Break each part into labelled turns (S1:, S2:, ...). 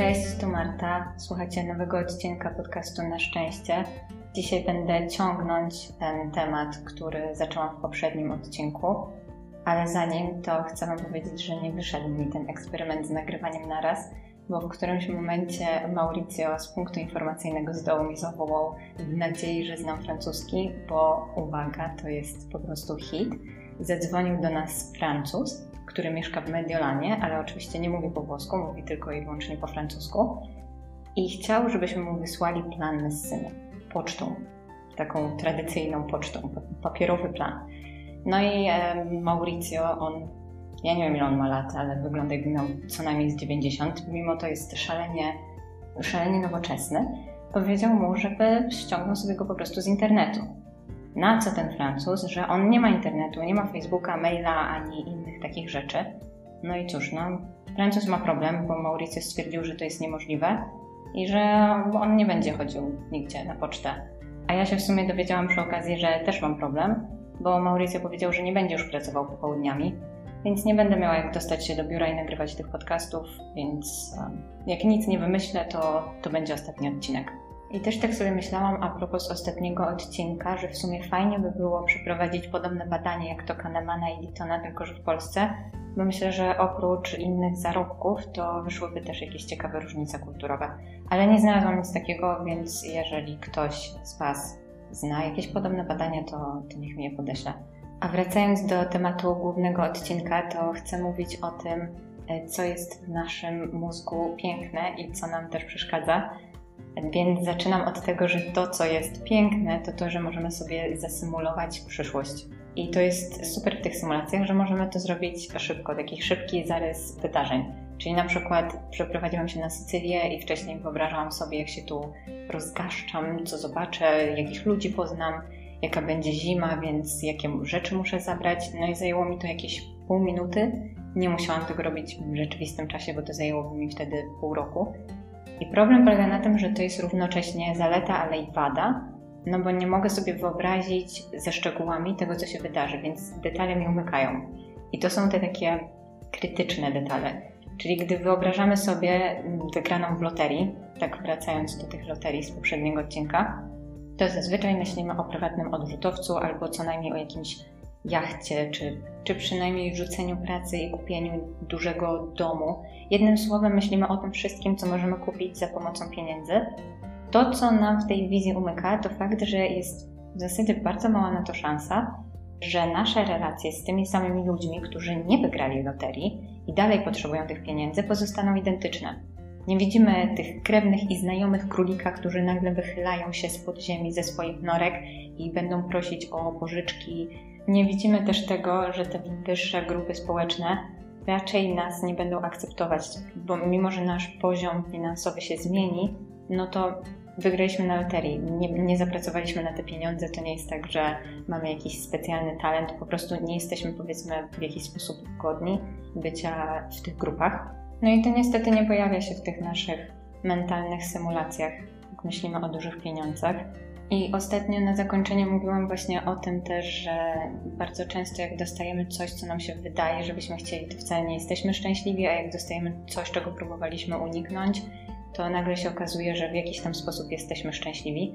S1: Cześć, tu Marta. Słuchajcie nowego odcinka podcastu Na Szczęście. Dzisiaj będę ciągnąć ten temat, który zaczęłam w poprzednim odcinku, ale zanim to chcę Wam powiedzieć, że nie wyszedł mi ten eksperyment z nagrywaniem naraz, bo w którymś momencie Mauricio z punktu informacyjnego z dołu mi zawołał w nadziei, że znam francuski, bo uwaga, to jest po prostu hit. Zadzwonił do nas Francuz, który mieszka w Mediolanie, ale oczywiście nie mówi po włosku, mówi tylko i wyłącznie po francusku. I chciał, żebyśmy mu wysłali plan Messyny pocztą, taką tradycyjną pocztą, papierowy plan. No i e, Mauricio, on, ja nie wiem ile on ma lat, ale wygląda jakby miał co najmniej z 90, mimo to jest szalenie, szalenie nowoczesny, powiedział mu, żeby ściągnął sobie go po prostu z internetu. Na co ten Francuz, że on nie ma internetu, nie ma Facebooka, maila ani innych takich rzeczy. No i cóż, no, Francuz ma problem, bo Mauricio stwierdził, że to jest niemożliwe i że on nie będzie chodził nigdzie na pocztę. A ja się w sumie dowiedziałam przy okazji, że też mam problem, bo Mauricio powiedział, że nie będzie już pracował popołudniami, więc nie będę miała jak dostać się do biura i nagrywać tych podcastów, więc jak nic nie wymyślę, to, to będzie ostatni odcinek. I też tak sobie myślałam a propos ostatniego odcinka, że w sumie fajnie by było przeprowadzić podobne badanie jak to Kahnemana i Litona, tylko że w Polsce, bo myślę, że oprócz innych zarobków to wyszłyby też jakieś ciekawe różnice kulturowe. Ale nie znalazłam nic takiego, więc jeżeli ktoś z Was zna jakieś podobne badania, to, to niech mi je podeśle. A wracając do tematu głównego odcinka, to chcę mówić o tym, e, co jest w naszym mózgu piękne i co nam też przeszkadza. Więc zaczynam od tego, że to, co jest piękne, to to, że możemy sobie zasymulować przyszłość. I to jest super w tych symulacjach, że możemy to zrobić szybko, taki szybki zarys wydarzeń. Czyli na przykład przeprowadziłam się na Sycylię i wcześniej wyobrażałam sobie, jak się tu rozgaszczam, co zobaczę, jakich ludzi poznam, jaka będzie zima, więc jakie rzeczy muszę zabrać. No i zajęło mi to jakieś pół minuty. Nie musiałam tego robić w rzeczywistym czasie, bo to zajęłoby mi wtedy pół roku. I problem polega na tym, że to jest równocześnie zaleta, ale i wada, no bo nie mogę sobie wyobrazić ze szczegółami tego, co się wydarzy, więc detale mi umykają. I to są te takie krytyczne detale. Czyli gdy wyobrażamy sobie wygraną w loterii, tak wracając do tych loterii z poprzedniego odcinka, to zazwyczaj myślimy o prywatnym odrzutowcu albo co najmniej o jakimś jachcie, czy, czy przynajmniej rzuceniu pracy i kupieniu dużego domu. Jednym słowem myślimy o tym wszystkim, co możemy kupić za pomocą pieniędzy. To, co nam w tej wizji umyka, to fakt, że jest w zasadzie bardzo mała na to szansa, że nasze relacje z tymi samymi ludźmi, którzy nie wygrali loterii i dalej potrzebują tych pieniędzy, pozostaną identyczne. Nie widzimy tych krewnych i znajomych królika, którzy nagle wychylają się z podziemi ze swoich norek i będą prosić o pożyczki. Nie widzimy też tego, że te wyższe grupy społeczne raczej nas nie będą akceptować, bo mimo, że nasz poziom finansowy się zmieni, no to wygraliśmy na loterii, nie, nie, zapracowaliśmy na te pieniądze, to nie jest tak, że mamy jakiś specjalny talent, po prostu nie jesteśmy powiedzmy w jakiś sposób godni bycia w tych grupach. No i to niestety nie pojawia się w tych naszych mentalnych symulacjach, jak myślimy o dużych pieniądzach. I ostatnio na zakończenie mówiłam właśnie o tym też, że bardzo często jak dostajemy coś, co nam się wydaje, żebyśmy chcieli, to wcale nie jesteśmy szczęśliwi, a jak dostajemy coś, czego próbowaliśmy uniknąć, to nagle się okazuje, że w jakiś tam sposób jesteśmy szczęśliwi.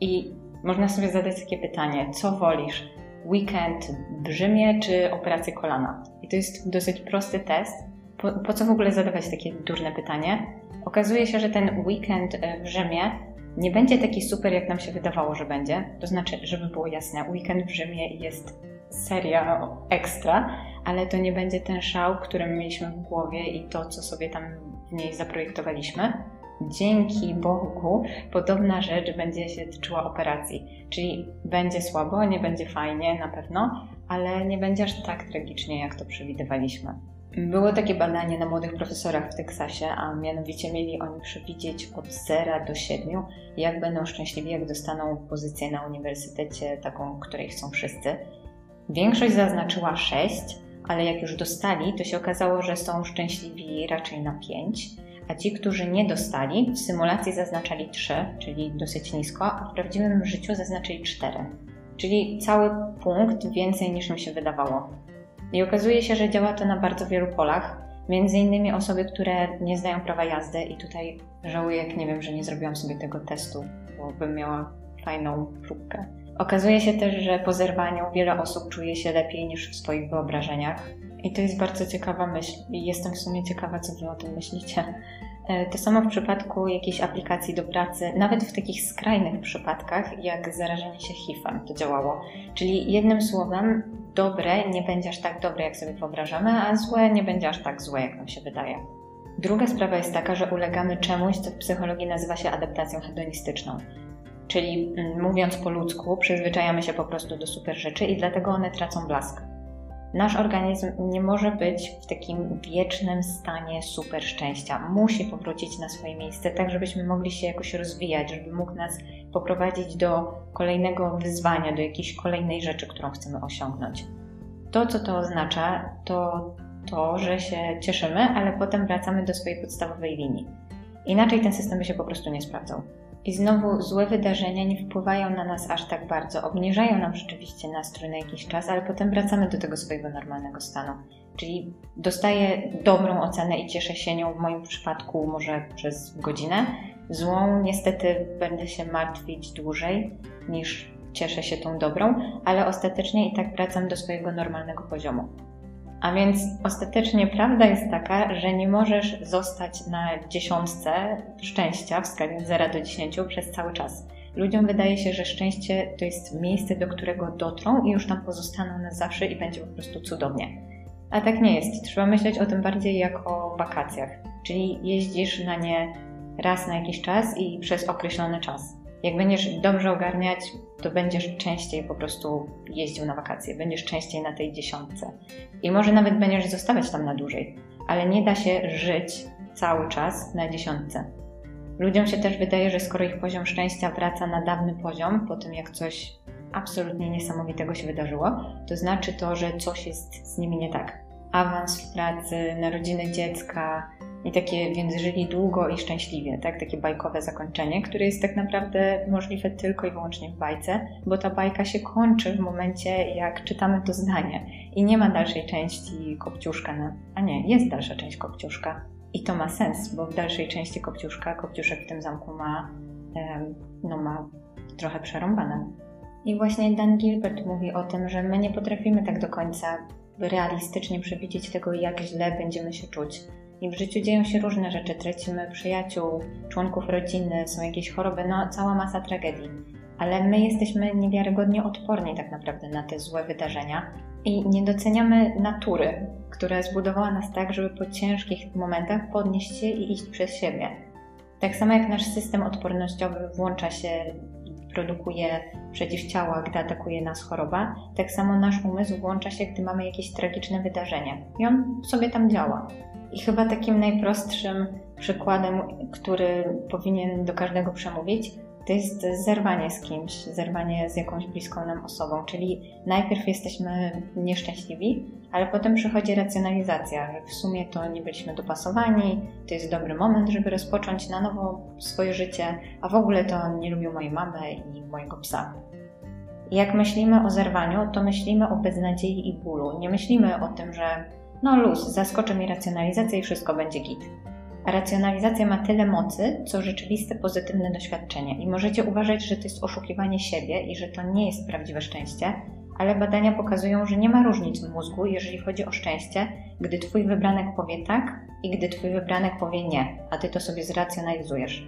S1: I można sobie zadać takie pytanie, co wolisz? Weekend w Rzymie czy operację kolana? I to jest dosyć prosty test. Po, po co w ogóle zadawać takie durne pytanie? Okazuje się, że ten weekend w Rzymie nie będzie taki super, jak nam się wydawało, że będzie. To znaczy, żeby było jasne, weekend w Rzymie jest seria ekstra, ale to nie będzie ten szał, który mieliśmy w głowie i to, co sobie tam w niej zaprojektowaliśmy. Dzięki Bogu podobna rzecz będzie się tyczyła operacji. Czyli będzie słabo, nie będzie fajnie na pewno, ale nie będzie aż tak tragicznie, jak to przewidywaliśmy. Było takie badanie na młodych profesorach w Teksasie, a mianowicie mieli oni przewidzieć od 0 do 7, jak będą szczęśliwi, jak dostaną pozycję na uniwersytecie, taką, której chcą wszyscy. Większość zaznaczyła 6, ale jak już dostali, to się okazało, że są szczęśliwi raczej na 5, a ci, którzy nie dostali, w symulacji zaznaczali 3, czyli dosyć nisko, a w prawdziwym życiu zaznaczyli 4, czyli cały punkt więcej niż mi się wydawało. I okazuje się, że działa to na bardzo wielu polach. Między innymi osoby, które nie znają prawa jazdy i tutaj żałuję, jak nie wiem, że nie zrobiłam sobie tego testu, bo bym miała fajną próbkę. Okazuje się też, że po zerwaniu wiele osób czuje się lepiej niż w swoich wyobrażeniach. I to jest bardzo ciekawa myśl. I jestem w sumie ciekawa, co Wy o tym myślicie. E, to samo w przypadku jakiejś aplikacji do pracy, nawet w takich skrajnych przypadkach, jak zarażenie się HIV-em to działało. Czyli jednym słowem, dobre nie będzie aż tak dobre, jak sobie wyobrażamy, a złe nie będzie aż tak złe, jak nam się wydaje. Druga sprawa jest taka, że ulegamy czemuś, co w psychologii nazywa się adaptacją hedonistyczną. Czyli mm, mówiąc po ludzku, przyzwyczajamy się po prostu do super rzeczy i dlatego one tracą blask. Nasz organizm nie może być w takim wiecznym stanie super szczęścia. Musi powrócić na swoje miejsce, tak żebyśmy mogli się jakoś rozwijać, żeby mógł nas poprowadzić do kolejnego wyzwania, do jakiejś kolejnej rzeczy, którą chcemy osiągnąć. To, co to oznacza, to to, że się cieszymy, ale potem wracamy do swojej podstawowej linii. Inaczej ten system by się po prostu nie sprawdzał. I znowu złe wydarzenia nie wpływają na nas aż tak bardzo. Obniżają nam rzeczywiście nastrój na jakiś czas, ale potem wracamy do tego swojego normalnego stanu. Czyli dostaję dobrą ocenę i cieszę się nią w moim przypadku może przez godzinę. Złą niestety będę się martwić dłużej niż cieszę się tą dobrą, ale ostatecznie i tak wracam do swojego normalnego poziomu. A więc ostatecznie prawda jest taka, że nie możesz zostać na dziesiątce szczęścia w skali od 0 do 10 przez cały czas. Ludziom wydaje się, że szczęście to jest miejsce, do którego dotrą i już tam pozostaną na zawsze i będzie po prostu cudownie. A tak nie jest. Trzeba myśleć o tym bardziej jak o wakacjach, czyli jeździsz na nie raz na jakiś czas i przez określony czas. Jak będziesz dobrze ogarniać, to będziesz częściej po prostu jeździł na wakacje, będziesz częściej na tej dziesiątce. I może nawet będziesz zostawać tam na dłużej, ale nie da się żyć cały czas na dziesiątce. Ludziom się też wydaje, że skoro ich poziom szczęścia wraca na dawny poziom, po tym jak coś absolutnie niesamowitego się wydarzyło, to znaczy to, że coś jest z nimi nie tak. Awans w pracy, narodziny dziecka, i takie, więc żyli długo i szczęśliwie, tak? Takie bajkowe zakończenie, które jest tak naprawdę możliwe tylko i wyłącznie w bajce, bo ta bajka się kończy w momencie, jak czytamy to zdanie i nie ma dalszej części Kopciuszka, na... a nie, jest dalsza część Kopciuszka i to ma sens, bo w dalszej części Kopciuszka, Kopciuszek w tym zamku ma, no ma trochę przerąbane. I właśnie Dan Gilbert mówi o tym, że my nie potrafimy tak do końca realistycznie przewidzieć tego, jak źle będziemy się czuć i w życiu dzieją się różne rzeczy. Tracimy przyjaciół, członków rodziny, są jakieś choroby, no cała masa tragedii. Ale my jesteśmy niewiarygodnie odporni tak naprawdę na te złe wydarzenia i nie doceniamy natury, która zbudowała nas tak, żeby po ciężkich momentach podnieść się i iść przez siebie. Tak samo jak nasz system odpornościowy włącza się produkuje przeciwciała, gdy atakuje nas choroba, tak samo nasz umysł włącza się, gdy mamy jakieś tragiczne wydarzenie. I on sobie tam działa. I chyba takim najprostszym przykładem, który powinien do każdego przemówić, to jest zerwanie z kimś, zerwanie z jakąś bliską nam osobą. Czyli najpierw jesteśmy nieszczęśliwi, ale potem przychodzi racjonalizacja, że w sumie to nie byliśmy dopasowani, to jest dobry moment, żeby rozpocząć na nowo swoje życie, a w ogóle to nie lubił mojej mamy i mojego psa. jak myślimy o zerwaniu, to myślimy o beznadziei i bólu. Nie myślimy o tym, że no luz, zaskoczy mi racjonalizacja i wszystko będzie git. A racjonalizacja ma tyle mocy, co rzeczywiste pozytywne doświadczenie. I możecie uważać, że to jest oszukiwanie siebie i że to nie jest prawdziwe szczęście, ale badania pokazują, że nie ma różnic w mózgu, jeżeli chodzi o szczęście, gdy Twój wybranek powie tak i gdy Twój wybranek powie nie, a Ty to sobie zracjonalizujesz.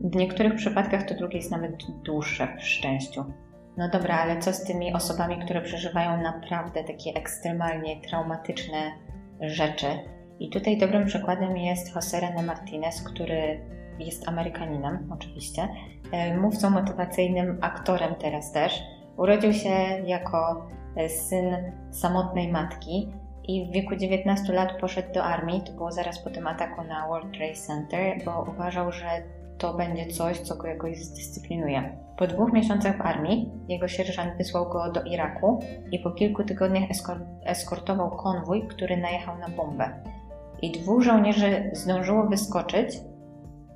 S1: W niektórych przypadkach to drugie jest nawet dłuższe w szczęściu. No dobra, ale co z tymi osobami, które przeżywają naprawdę takie ekstremalnie traumatyczne rzeczy? I tutaj dobrym przykładem jest José René Martinez, który jest Amerykaninem, oczywiście, e, mówcą motywacyjnym, aktorem teraz też. Urodził się jako e, syn samotnej matki i w wieku 19 lat poszedł do armii. To było zaraz po tym ataku na World Trade Center, bo uważał, że to będzie coś, co go jakoś zdyscyplinuje. Po dwóch miesiącach w armii jego sierżant wysłał go do Iraku i po kilku tygodniach eskortował konwój, który najechał na bombę. I dwóch żołnierzy zdążyło wyskoczyć,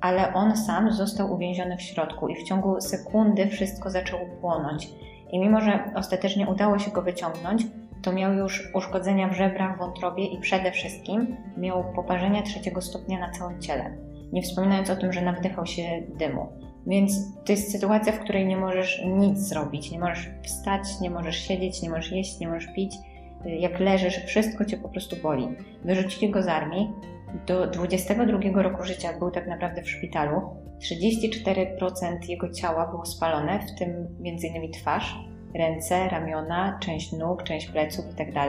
S1: ale on sam został uwięziony w środku i w ciągu sekundy wszystko zaczęło płonąć. I mimo, że ostatecznie udało się go wyciągnąć, to miał już uszkodzenia w żebrach, wątrobie i przede wszystkim miał poparzenia trzeciego stopnia na całym ciele. Nie wspominając o tym, że nawdychał się dymu. Więc to jest sytuacja, w której nie możesz nic zrobić. Nie możesz wstać, nie możesz siedzieć, nie możesz jeść, nie możesz pić. Jak leżysz, wszystko cię po prostu boli. Wyrzucili go z armii. Do 22 roku życia był tak naprawdę w szpitalu. 34% jego ciała było spalone, w tym m.in. twarz, ręce, ramiona, część nóg, część pleców itd.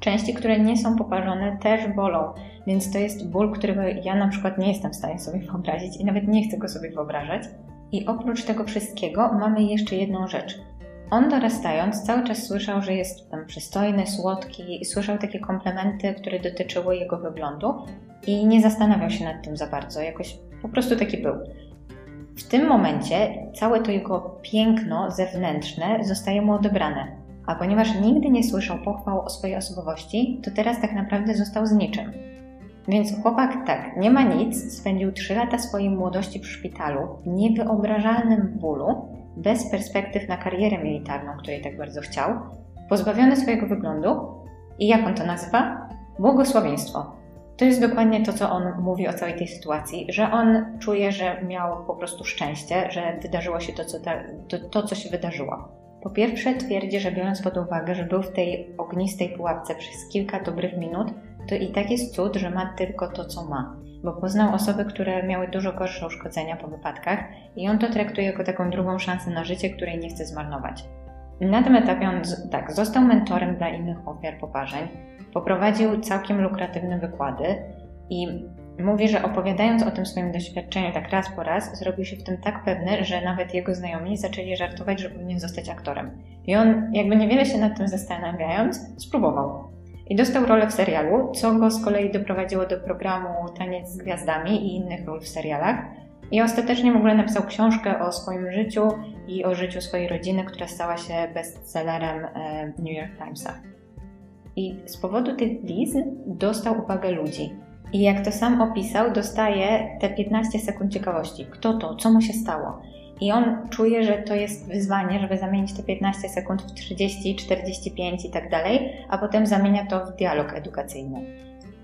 S1: Części, które nie są poparzone, też bolą, więc to jest ból, którego ja na przykład nie jestem w stanie sobie wyobrazić i nawet nie chcę go sobie wyobrażać. I oprócz tego wszystkiego mamy jeszcze jedną rzecz. On dorastając cały czas słyszał, że jest tam przystojny, słodki słyszał takie komplementy, które dotyczyły jego wyglądu i nie zastanawiał się nad tym za bardzo, jakoś po prostu taki był. W tym momencie całe to jego piękno zewnętrzne zostaje mu odebrane, a ponieważ nigdy nie słyszał pochwał o swojej osobowości, to teraz tak naprawdę został z niczym. Więc chłopak tak, nie ma nic, spędził 3 lata swojej młodości w szpitalu, niewyobrażalnym bólu, bez perspektyw na karierę militarną, której tak bardzo chciał, pozbawiony swojego wyglądu i jak on to nazywa? Błogosławieństwo. To jest dokładnie to, co on mówi o całej tej sytuacji, że on czuje, że miał po prostu szczęście, że wydarzyło się to, co, ta, to, to, co się wydarzyło. Po pierwsze, twierdzi, że biorąc pod uwagę, że był w tej ognistej pułapce przez kilka dobrych minut, to i tak jest cud, że ma tylko to, co ma. Bo poznał osoby, które miały dużo gorsze uszkodzenia po wypadkach i on to traktuje jako taką drugą szansę na życie, której nie chce zmarnować. Na tym etapie on tak, został mentorem dla innych ofiar poparzeń, poprowadził całkiem lukratywne wykłady i mówi, że opowiadając o tym swoim doświadczeniu tak raz po raz, zrobił się w tym tak pewny, że nawet jego znajomi zaczęli żartować, że powinien zostać aktorem. I on, jakby niewiele się nad tym zastanawiając, spróbował. I dostał rolę w serialu, co go z kolei doprowadziło do programu Taniec z Gwiazdami i innych ról w serialach. I ostatecznie w ogóle napisał książkę o swoim życiu i o życiu swojej rodziny, która stała się bestsellerem e, New York Timesa. I z powodu tych blizn dostał uwagę ludzi. I jak to sam opisał, dostaje te 15 sekund ciekawości. Kto to? Co mu się stało? I on czuje, że to jest wyzwanie, żeby zamienić te 15 sekund w 30, 45 i tak dalej, a potem zamienia to w dialog edukacyjny.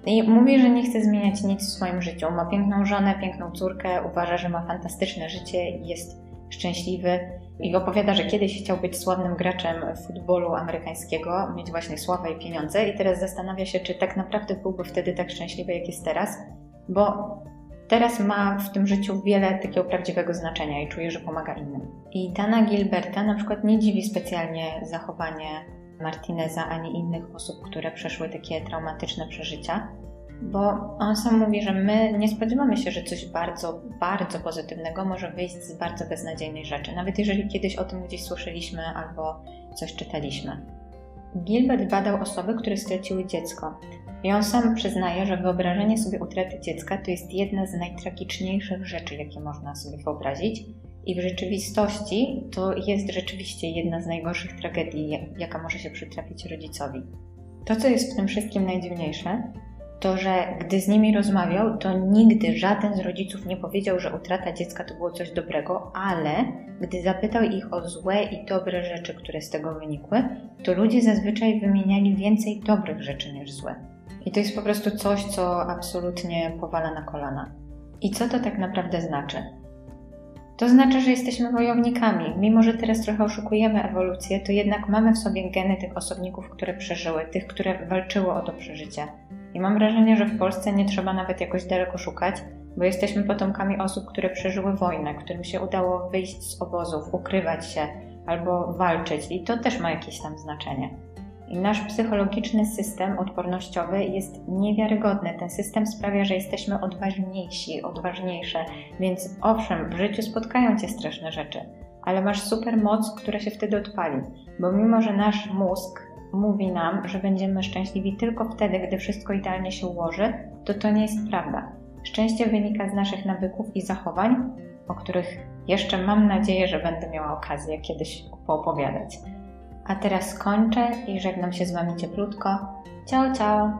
S1: I mówi, że nie chce zmieniać nic w swoim życiu. Ma piękną żonę, piękną córkę, uważa, że ma fantastyczne życie jest szczęśliwy. I opowiada, że kiedyś chciał być sławnym graczem futbolu amerykańskiego, mieć właśnie sławę i pieniądze, i teraz zastanawia się, czy tak naprawdę byłby wtedy tak szczęśliwy, jak jest teraz, bo teraz ma w tym życiu wiele takiego prawdziwego znaczenia i czuje, że pomaga innym. I Dana Gilberta na przykład nie dziwi specjalnie zachowanie Martineza ani innych osób, które przeszły takie traumatyczne przeżycia, bo on sam mówi, że my nie spodziewamy się, że coś bardzo, bardzo pozytywnego może wyjść z bardzo beznadziejnej rzeczy, nawet jeżeli kiedyś o tym gdzieś słyszeliśmy albo coś czytaliśmy. Gilbert badał osoby, które straciły dziecko. I on sam przyznaje, że wyobrażenie sobie utraty dziecka to jest jedna z najtragiczniejszych rzeczy, jakie można sobie wyobrazić. I w rzeczywistości to jest rzeczywiście jedna z najgorszych tragedii, jaka może się przytrafić rodzicowi. To, co jest w tym wszystkim najdziwniejsze, to że gdy z nimi rozmawiał, to nigdy żaden z rodziców nie powiedział, że utrata dziecka to było coś dobrego, ale gdy zapytał ich o złe i dobre rzeczy, które z tego wynikły, to ludzie zazwyczaj wymieniali więcej dobrych rzeczy niż złe. I to jest po prostu coś, co absolutnie powala na kolana. I co to tak naprawdę znaczy? To znaczy, że jesteśmy wojownikami. Mimo, że teraz trochę oszukujemy ewolucję, to jednak mamy w sobie geny tych osobników, które przeżyły, tych, które walczyły o to przeżycie. I mam wrażenie, że w Polsce nie trzeba nawet jakoś daleko szukać, bo jesteśmy potomkami osób, które przeżyły wojnę, którym się udało wyjść z obozów, ukrywać się albo walczyć, i to też ma jakieś tam znaczenie. I nasz psychologiczny system odpornościowy jest niewiarygodny. Ten system sprawia, że jesteśmy odważniejsi, odważniejsze, więc owszem, w życiu spotkają cię straszne rzeczy, ale masz super moc, która się wtedy odpali, bo mimo, że nasz mózg mówi nam, że będziemy szczęśliwi tylko wtedy, gdy wszystko idealnie się ułoży, to to nie jest prawda. Szczęście wynika z naszych nawyków i zachowań, o których jeszcze mam nadzieję, że będę miała okazję kiedyś poopowiadać. A teraz kończę i żegnam się z Wami cieplutko. Ciao, ciao!